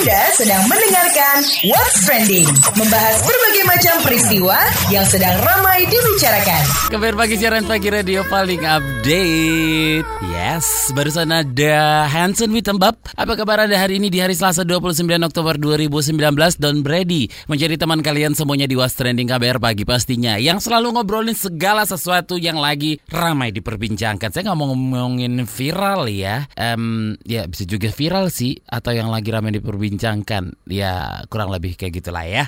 Anda sedang mendengarkan What's Trending, membahas berbagai macam peristiwa yang sedang ramai dibicarakan. Kabar pagi siaran pagi radio paling update. Yes, barusan ada Hanson Witembab. Apa kabar Anda hari ini di hari Selasa 29 Oktober 2019 Don Brady menjadi teman kalian semuanya di What's Trending KBR pagi pastinya yang selalu ngobrolin segala sesuatu yang lagi ramai diperbincangkan. Saya nggak mau ngomongin viral ya. Um, ya bisa juga viral sih atau yang lagi ramai diperbincangkan. Ya kurang lebih kayak gitulah ya.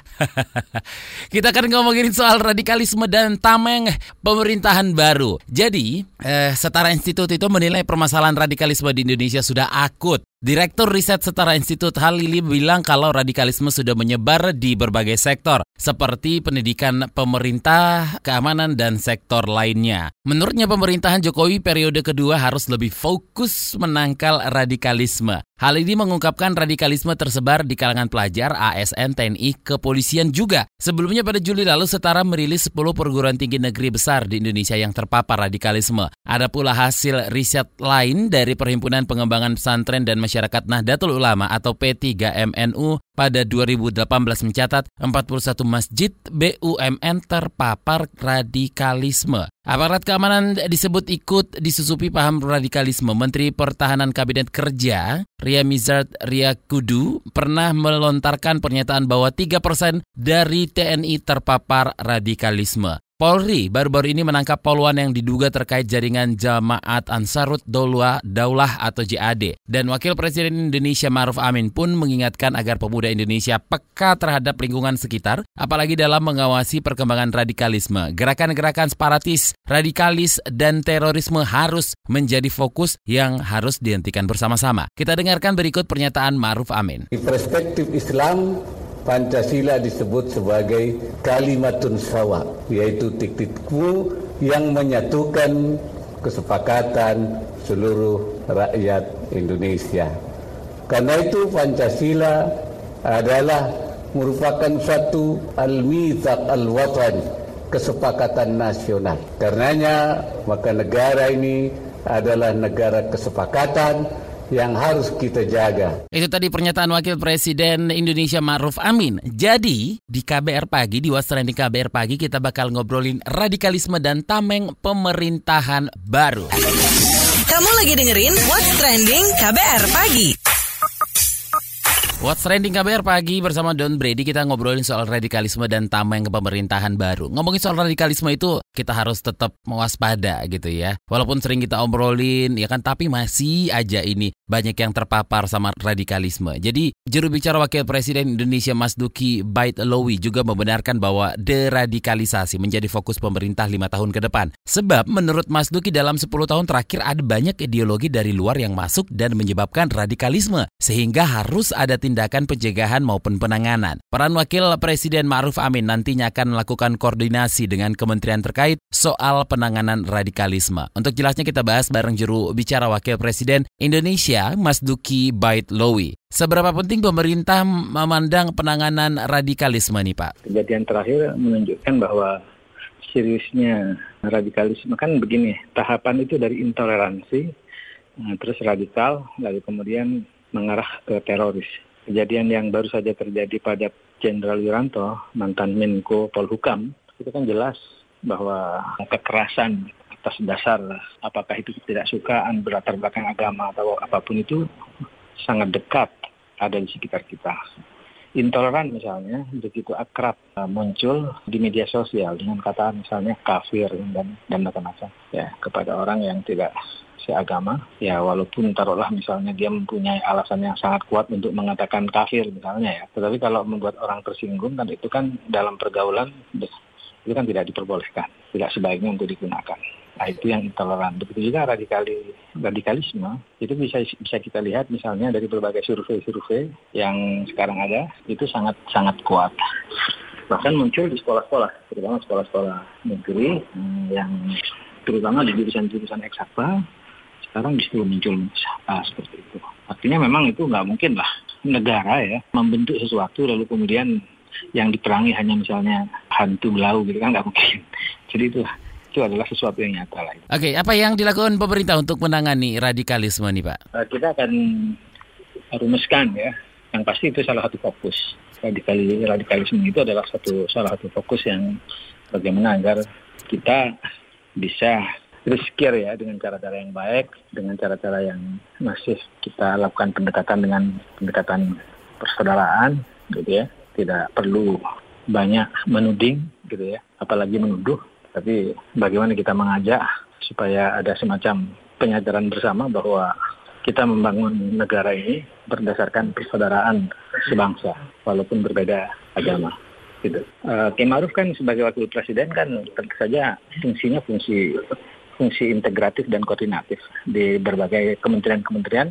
Kita akan ngomongin soal radikalisme dan tameng pemerintahan baru. Jadi, eh, Setara Institut itu menilai permasalahan radikalisme di Indonesia sudah akut. Direktur Riset Setara Institut Halili bilang kalau radikalisme sudah menyebar di berbagai sektor, seperti pendidikan pemerintah, keamanan, dan sektor lainnya. Menurutnya pemerintahan Jokowi periode kedua harus lebih fokus menangkal radikalisme. Hal ini mengungkapkan radikalisme tersebar di kalangan pelajar, ASN, TNI, kepolisian juga. Sebelumnya pada Juli lalu Setara merilis 10 perguruan tinggi negeri besar di Indonesia yang terpapar radikalisme. Ada pula hasil riset lain dari Perhimpunan Pengembangan Pesantren dan Masyarakat Nahdlatul Ulama atau P3MNU pada 2018 mencatat 41 masjid BUMN terpapar radikalisme. Aparat keamanan disebut ikut disusupi paham radikalisme. Menteri Pertahanan Kabinet Kerja, Ria Mizard Ria Kudu, pernah melontarkan pernyataan bahwa 3% dari TNI terpapar radikalisme. Polri baru-baru ini menangkap poluan yang diduga terkait jaringan Jamaat Ansarut Daulah, Daulah atau JAD. Dan Wakil Presiden Indonesia Maruf Amin pun mengingatkan agar pemuda Indonesia peka terhadap lingkungan sekitar, apalagi dalam mengawasi perkembangan radikalisme. Gerakan-gerakan separatis, radikalis, dan terorisme harus menjadi fokus yang harus dihentikan bersama-sama. Kita dengarkan berikut pernyataan Maruf Amin. Di perspektif Islam, Pancasila disebut sebagai kalimatun sawa, yaitu titikku yang menyatukan kesepakatan seluruh rakyat Indonesia. Karena itu Pancasila adalah merupakan suatu al-mizaq al-watan, kesepakatan nasional. Karenanya maka negara ini adalah negara kesepakatan yang harus kita jaga. Itu tadi pernyataan Wakil Presiden Indonesia Maruf Amin. Jadi, di KBR Pagi, di Wastrani KBR Pagi, kita bakal ngobrolin radikalisme dan tameng pemerintahan baru. Kamu lagi dengerin What's Trending KBR Pagi. What's Trending KBR pagi bersama Don Brady kita ngobrolin soal radikalisme dan tameng pemerintahan baru. Ngomongin soal radikalisme itu kita harus tetap mewaspada gitu ya. Walaupun sering kita obrolin ya kan tapi masih aja ini banyak yang terpapar sama radikalisme. Jadi juru bicara Wakil Presiden Indonesia Mas Duki Bait Lowi juga membenarkan bahwa deradikalisasi menjadi fokus pemerintah lima tahun ke depan. Sebab menurut Mas Duki dalam 10 tahun terakhir ada banyak ideologi dari luar yang masuk dan menyebabkan radikalisme. Sehingga harus ada tindakan tindakan pencegahan maupun penanganan. Peran Wakil Presiden Ma'ruf Amin nantinya akan melakukan koordinasi dengan kementerian terkait soal penanganan radikalisme. Untuk jelasnya kita bahas bareng juru bicara Wakil Presiden Indonesia, Mas Duki Bait Lowi. Seberapa penting pemerintah memandang penanganan radikalisme nih Pak? Kejadian terakhir menunjukkan bahwa seriusnya radikalisme kan begini, tahapan itu dari intoleransi, eh, terus radikal, lalu kemudian mengarah ke teroris kejadian yang baru saja terjadi pada Jenderal Wiranto, mantan Menko Polhukam, itu kan jelas bahwa kekerasan atas dasar apakah itu tidak sukaan berlatar belakang agama atau apa pun itu sangat dekat ada di sekitar kita. Intoleran misalnya begitu akrab uh, muncul di media sosial dengan kata misalnya kafir dan dan macam-macam ya kepada orang yang tidak seagama, ya walaupun taruhlah misalnya dia mempunyai alasan yang sangat kuat untuk mengatakan kafir misalnya ya, tetapi kalau membuat orang tersinggung kan itu kan dalam pergaulan itu kan tidak diperbolehkan, tidak sebaiknya untuk digunakan. Nah itu yang intoleran. Begitu juga radikali, radikalisme itu bisa bisa kita lihat misalnya dari berbagai survei-survei yang sekarang ada itu sangat sangat kuat bahkan muncul di sekolah-sekolah, terutama sekolah-sekolah negeri hmm, yang terutama di jurusan-jurusan eksakta sekarang justru muncul uh, seperti itu. Artinya memang itu nggak mungkin lah negara ya membentuk sesuatu lalu kemudian yang diperangi hanya misalnya hantu belau gitu kan nggak mungkin. Jadi itu itu adalah sesuatu yang nyata lah. Oke, apa yang dilakukan pemerintah untuk menangani radikalisme nih Pak? Uh, kita akan rumuskan ya yang pasti itu salah satu fokus radikalisme radikalisme itu adalah satu salah satu fokus yang bagaimana agar kita bisa riskir ya dengan cara-cara yang baik, dengan cara-cara yang masif kita lakukan pendekatan dengan pendekatan persaudaraan gitu ya. Tidak perlu banyak menuding gitu ya, apalagi menuduh, tapi bagaimana kita mengajak supaya ada semacam penyadaran bersama bahwa kita membangun negara ini berdasarkan persaudaraan sebangsa walaupun berbeda agama gitu. Uh, kan sebagai wakil presiden kan tentu saja fungsinya fungsi fungsi integratif dan koordinatif di berbagai kementerian-kementerian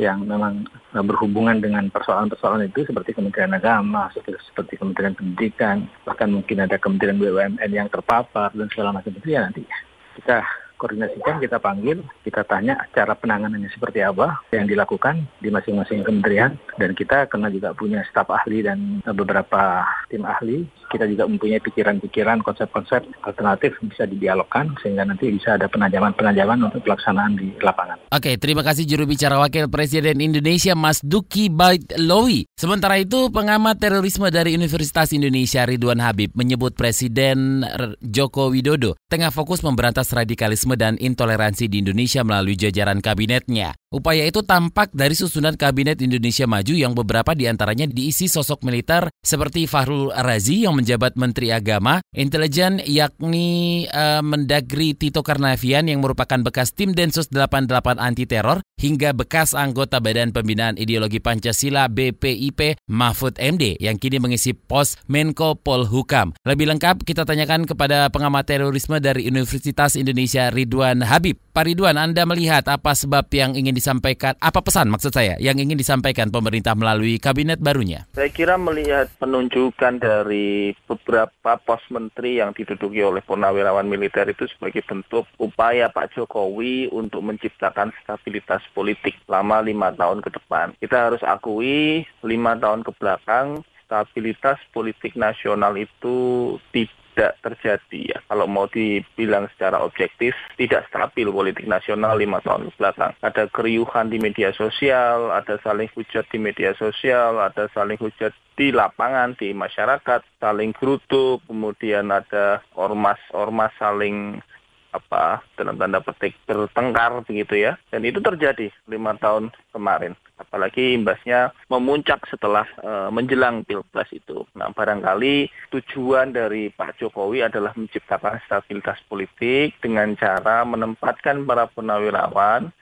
yang memang berhubungan dengan persoalan-persoalan itu seperti Kementerian Agama, seperti, Kementerian Pendidikan, bahkan mungkin ada Kementerian BUMN yang terpapar dan segala macam itu ya nanti kita koordinasikan, kita panggil, kita tanya cara penanganannya seperti apa yang dilakukan di masing-masing kementerian. Dan kita karena juga punya staf ahli dan beberapa tim ahli, kita juga mempunyai pikiran-pikiran, konsep-konsep alternatif bisa didialogkan sehingga nanti bisa ada penajaman-penajaman untuk pelaksanaan di lapangan. Oke, terima kasih juru bicara Wakil Presiden Indonesia Mas Duki Baitlowi. Sementara itu, pengamat terorisme dari Universitas Indonesia Ridwan Habib menyebut Presiden Joko Widodo tengah fokus memberantas radikalisme dan intoleransi di Indonesia melalui jajaran kabinetnya. Upaya itu tampak dari susunan Kabinet Indonesia Maju yang beberapa di antaranya diisi sosok militer seperti Fahrul Razi yang menjabat Menteri Agama, intelijen yakni uh, Mendagri Tito Karnavian yang merupakan bekas tim Densus 88 anti teror hingga bekas anggota Badan Pembinaan Ideologi Pancasila BPIP Mahfud MD yang kini mengisi pos Menko Polhukam. Lebih lengkap kita tanyakan kepada pengamat terorisme dari Universitas Indonesia Ridwan Habib. Pak Ridwan, Anda melihat apa sebab yang ingin disampaikan, apa pesan maksud saya yang ingin disampaikan pemerintah melalui kabinet barunya? Saya kira melihat penunjukan dari beberapa pos menteri yang diduduki oleh purnawirawan militer itu sebagai bentuk upaya Pak Jokowi untuk menciptakan stabilitas politik selama lima tahun ke depan. Kita harus akui lima tahun ke belakang stabilitas politik nasional itu tidak tidak terjadi ya. Kalau mau dibilang secara objektif, tidak stabil politik nasional lima tahun belakang. Ada keriuhan di media sosial, ada saling hujat di media sosial, ada saling hujat di lapangan, di masyarakat, saling geruduk, kemudian ada ormas-ormas saling apa dalam tanda petik bertengkar begitu ya. Dan itu terjadi lima tahun kemarin. Apalagi imbasnya memuncak setelah uh, menjelang pilpres itu. Nah barangkali tujuan dari Pak Jokowi adalah menciptakan stabilitas politik dengan cara menempatkan para purnawirawan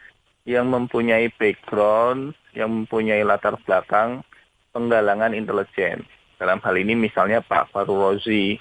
yang mempunyai background yang mempunyai latar belakang penggalangan intelijen. Dalam hal ini misalnya Pak Faru Rozi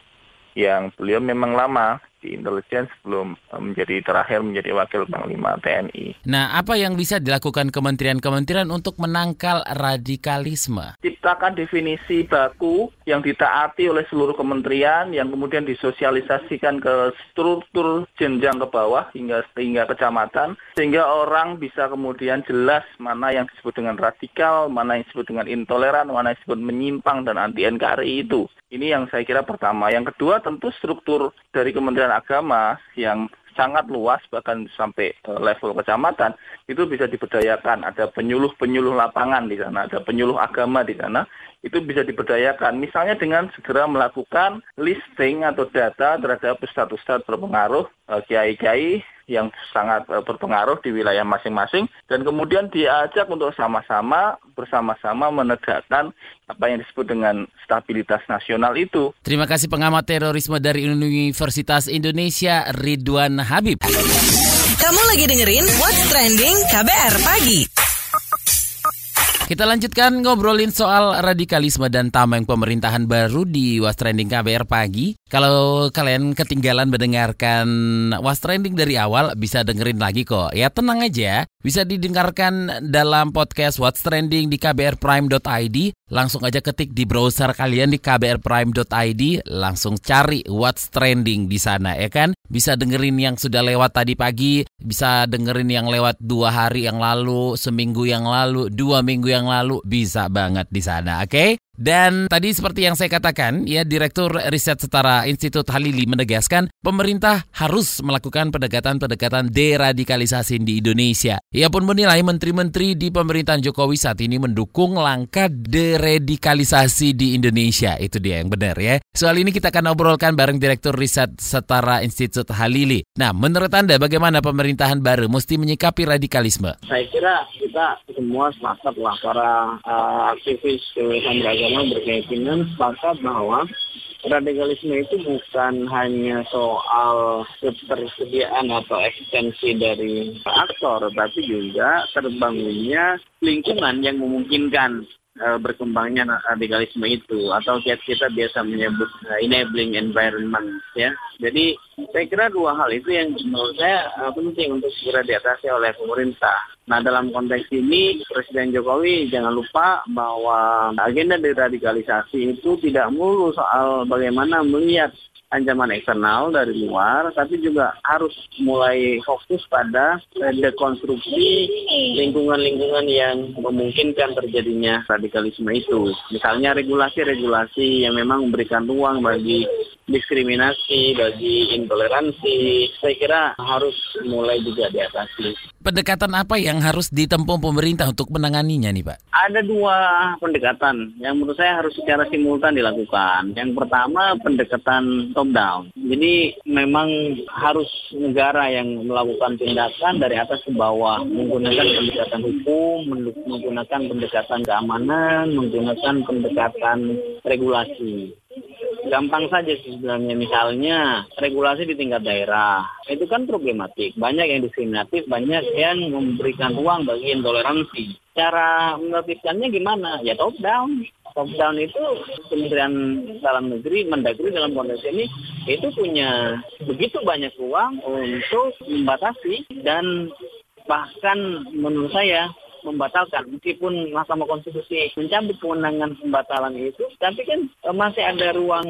yang beliau memang lama di intelijen sebelum eh, menjadi terakhir menjadi wakil panglima TNI. Nah, apa yang bisa dilakukan kementerian-kementerian untuk menangkal radikalisme? Ciptakan definisi baku yang ditaati oleh seluruh kementerian yang kemudian disosialisasikan ke struktur jenjang ke bawah hingga hingga kecamatan sehingga orang bisa kemudian jelas mana yang disebut dengan radikal, mana yang disebut dengan intoleran, mana yang disebut menyimpang dan anti NKRI itu. Ini yang saya kira pertama. Yang kedua tentu struktur dari Kementerian Agama yang sangat luas bahkan sampai eh, level kecamatan itu bisa diberdayakan. Ada penyuluh-penyuluh lapangan di sana ada penyuluh agama di sana itu bisa diberdayakan. Misalnya dengan segera melakukan listing atau data terhadap status-status berpengaruh eh, kiai-kiai yang sangat uh, berpengaruh di wilayah masing-masing dan kemudian diajak untuk sama-sama bersama-sama menegakkan apa yang disebut dengan stabilitas nasional itu. Terima kasih pengamat terorisme dari Universitas Indonesia Ridwan Habib. Kamu lagi dengerin What's Trending KBR Pagi. Kita lanjutkan ngobrolin soal radikalisme dan tameng pemerintahan baru di Was Trending KBR pagi. Kalau kalian ketinggalan mendengarkan Was Trending dari awal, bisa dengerin lagi kok. Ya tenang aja, bisa didengarkan dalam podcast What's Trending di kbrprime.id. Langsung aja ketik di browser kalian di kbrprime.id, langsung cari What's Trending di sana ya kan. Bisa dengerin yang sudah lewat tadi pagi, bisa dengerin yang lewat dua hari yang lalu, seminggu yang lalu, dua minggu yang lalu bisa banget di sana, oke? Okay? Dan tadi seperti yang saya katakan, ya Direktur Riset Setara Institut Halili menegaskan pemerintah harus melakukan pendekatan-pendekatan deradikalisasi di Indonesia. Ia pun menilai menteri-menteri di pemerintahan Jokowi saat ini mendukung langkah deradikalisasi di Indonesia. Itu dia yang benar ya. Soal ini kita akan obrolkan bareng Direktur Riset Setara Institut Halili. Nah, menurut Anda bagaimana pemerintahan baru mesti menyikapi radikalisme? Saya kira kita semua sepakat lah para uh, aktivis kebebasan beragama berkeyakinan sepakat bahwa radikalisme itu bukan hanya soal ketersediaan atau eksistensi dari aktor, tapi juga terbangunnya lingkungan yang memungkinkan uh, berkembangnya radikalisme itu atau kita biasa menyebut uh, enabling environment ya. Jadi saya kira dua hal itu yang menurut saya uh, penting untuk segera diatasi oleh pemerintah. Nah dalam konteks ini Presiden Jokowi jangan lupa bahwa agenda deradikalisasi itu tidak melulu soal bagaimana melihat ancaman eksternal dari luar, tapi juga harus mulai fokus pada dekonstruksi lingkungan-lingkungan yang memungkinkan terjadinya radikalisme itu. Misalnya regulasi-regulasi yang memang memberikan ruang bagi diskriminasi, bagi intoleransi, saya kira harus mulai juga diatasi. Pendekatan apa yang harus ditempuh pemerintah untuk menanganinya nih Pak? Ada dua pendekatan yang menurut saya harus secara simultan dilakukan. Yang pertama pendekatan top down. Jadi memang harus negara yang melakukan tindakan dari atas ke bawah menggunakan pendekatan hukum, menggunakan pendekatan keamanan, menggunakan pendekatan regulasi gampang saja sih sebenarnya. Misalnya regulasi di tingkat daerah itu kan problematik. Banyak yang diskriminatif banyak yang memberikan ruang bagi intoleransi. Cara menertibkannya gimana? Ya top down. Top down itu Kementerian Dalam Negeri Mendagri dalam konteks ini itu punya begitu banyak ruang untuk membatasi dan bahkan menurut saya membatalkan. Meskipun Mahkamah Konstitusi mencabut kewenangan pembatalan itu tapi kan e, masih ada ruang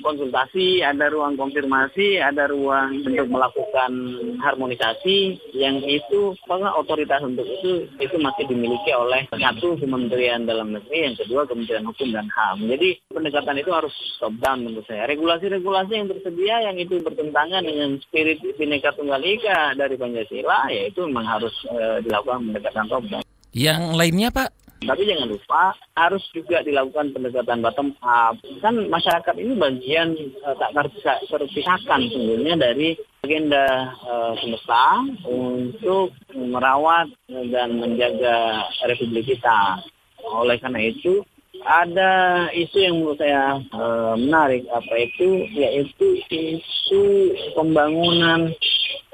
konsultasi ada ruang konfirmasi ada ruang untuk melakukan harmonisasi yang itu karena otoritas untuk itu itu masih dimiliki oleh satu Kementerian Dalam Negeri yang kedua Kementerian Hukum dan HAM. Jadi pendekatan itu harus top down menurut saya. Regulasi-regulasi yang tersedia yang itu bertentangan dengan spirit Bhinneka Tunggal Ika dari Pancasila ya itu memang harus e, dilakukan pendekatan top down yang lainnya Pak? Tapi jangan lupa harus juga dilakukan pendekatan bottom up. Kan masyarakat ini bagian uh, tak terpisahkan sebenarnya dari agenda uh, semesta untuk merawat dan menjaga republik kita. Oleh karena itu ada isu yang menurut saya uh, menarik apa itu yaitu isu pembangunan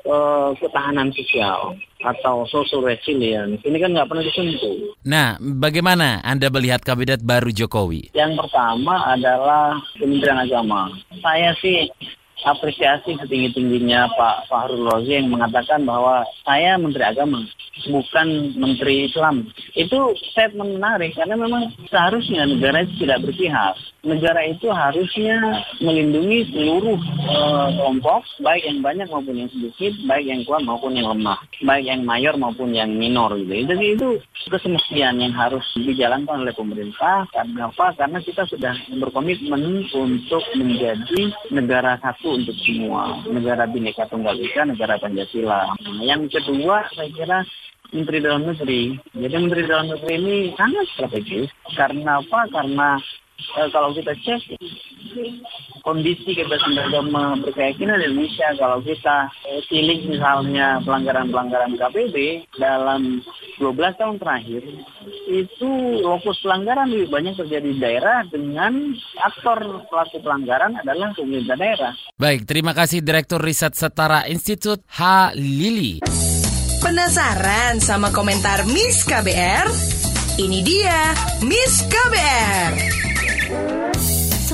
uh, ketahanan sosial atau social resilience ini kan nggak pernah disentuh. Nah, bagaimana Anda melihat kabinet baru Jokowi? Yang pertama adalah Kementerian Agama. Saya sih apresiasi setinggi-tingginya Pak Fahrul Rozi yang mengatakan bahwa saya Menteri Agama, bukan Menteri Islam. Itu statement menarik karena memang seharusnya negara itu tidak berpihak. Negara itu harusnya melindungi seluruh uh, kelompok, baik yang banyak maupun yang sedikit, baik yang kuat maupun yang lemah, baik yang mayor maupun yang minor gitu. Jadi itu kesemestian yang harus dijalankan oleh pemerintah. Karena apa? Karena kita sudah berkomitmen untuk menjadi negara satu untuk semua negara Bhinneka Tunggal Ika, negara Pancasila. Nah, yang kedua, saya kira Menteri Dalam Negeri. Jadi Menteri Dalam Negeri ini sangat strategis. Karena apa? Karena eh, kalau kita cek kondisi kebebasan beragama berkeyakinan di Indonesia kalau kita eh, pilih misalnya pelanggaran-pelanggaran KPB dalam 12 tahun terakhir itu lokus pelanggaran lebih banyak terjadi di daerah dengan aktor pelaku pelanggaran adalah pemerintah daerah. Baik, terima kasih Direktur Riset Setara Institut H. Lili. Penasaran sama komentar Miss KBR? Ini dia Miss KBR. Bye.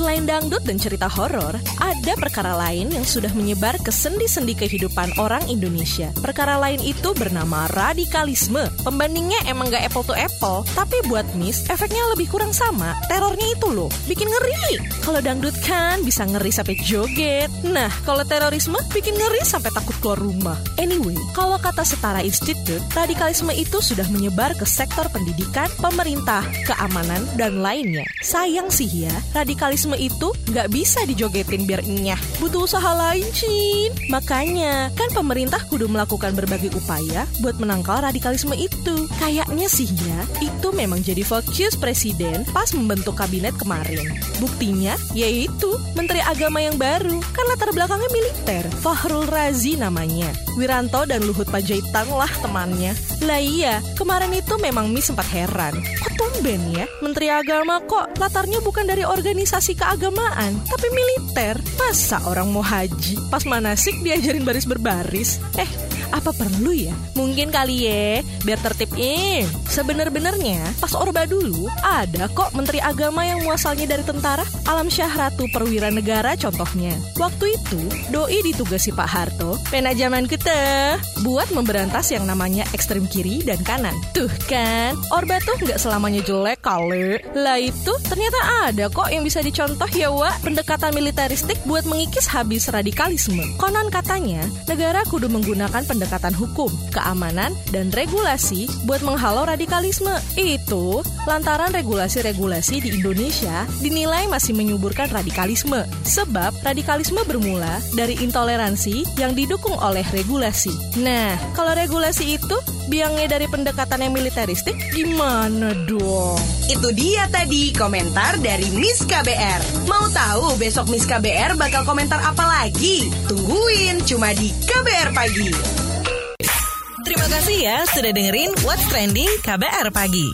Selain dangdut dan cerita horor, ada perkara lain yang sudah menyebar ke sendi-sendi kehidupan orang Indonesia. Perkara lain itu bernama radikalisme. Pembandingnya emang gak apple to apple, tapi buat Miss, efeknya lebih kurang sama. Terornya itu loh, bikin ngeri. Kalau dangdut kan bisa ngeri sampai joget. Nah, kalau terorisme bikin ngeri sampai takut keluar rumah. Anyway, kalau kata Setara Institute, radikalisme itu sudah menyebar ke sektor pendidikan, pemerintah, keamanan, dan lainnya. Sayang sih ya, radikalisme itu nggak bisa dijogetin biar nyah. Butuh usaha lain, Cin. Makanya, kan pemerintah kudu melakukan berbagai upaya buat menangkal radikalisme itu. Kayaknya sih ya, itu memang jadi fokus presiden pas membentuk kabinet kemarin. Buktinya, yaitu Menteri Agama yang baru, kan latar belakangnya militer. Fahrul Razi namanya. Wiranto dan Luhut Panjaitan lah temannya. Lah iya, kemarin itu memang Mi sempat heran. Kok tumben ya, Menteri Agama kok latarnya bukan dari organisasi keagamaan, tapi militer. Masa orang mau haji, pas manasik diajarin baris berbaris? Eh, apa perlu ya? Mungkin kali ya, biar tertib in. Sebener-benernya, pas Orba dulu, ada kok Menteri Agama yang muasalnya dari tentara. Alam Syah Ratu Perwira Negara contohnya. Waktu itu, Doi ditugasi Pak Harto, pena zaman kita, buat memberantas yang namanya ekstrem kiri dan kanan. Tuh kan, Orba tuh nggak selamanya jelek kali. Lah itu, ternyata ada kok yang bisa dicontoh ya, Wak. Pendekatan militeristik buat mengikis habis radikalisme. Konon katanya, negara kudu menggunakan pendekatan hukum, keamanan, dan regulasi buat menghalau radikalisme. Itu lantaran regulasi-regulasi di Indonesia dinilai masih menyuburkan radikalisme. Sebab radikalisme bermula dari intoleransi yang didukung oleh regulasi. Nah, kalau regulasi itu biangnya dari pendekatan yang militeristik, gimana dong? Itu dia tadi komentar dari Miss KBR. Mau tahu besok Miss KBR bakal komentar apa lagi? Tungguin cuma di KBR Pagi. Terima kasih ya sudah dengerin What's Trending KBR Pagi.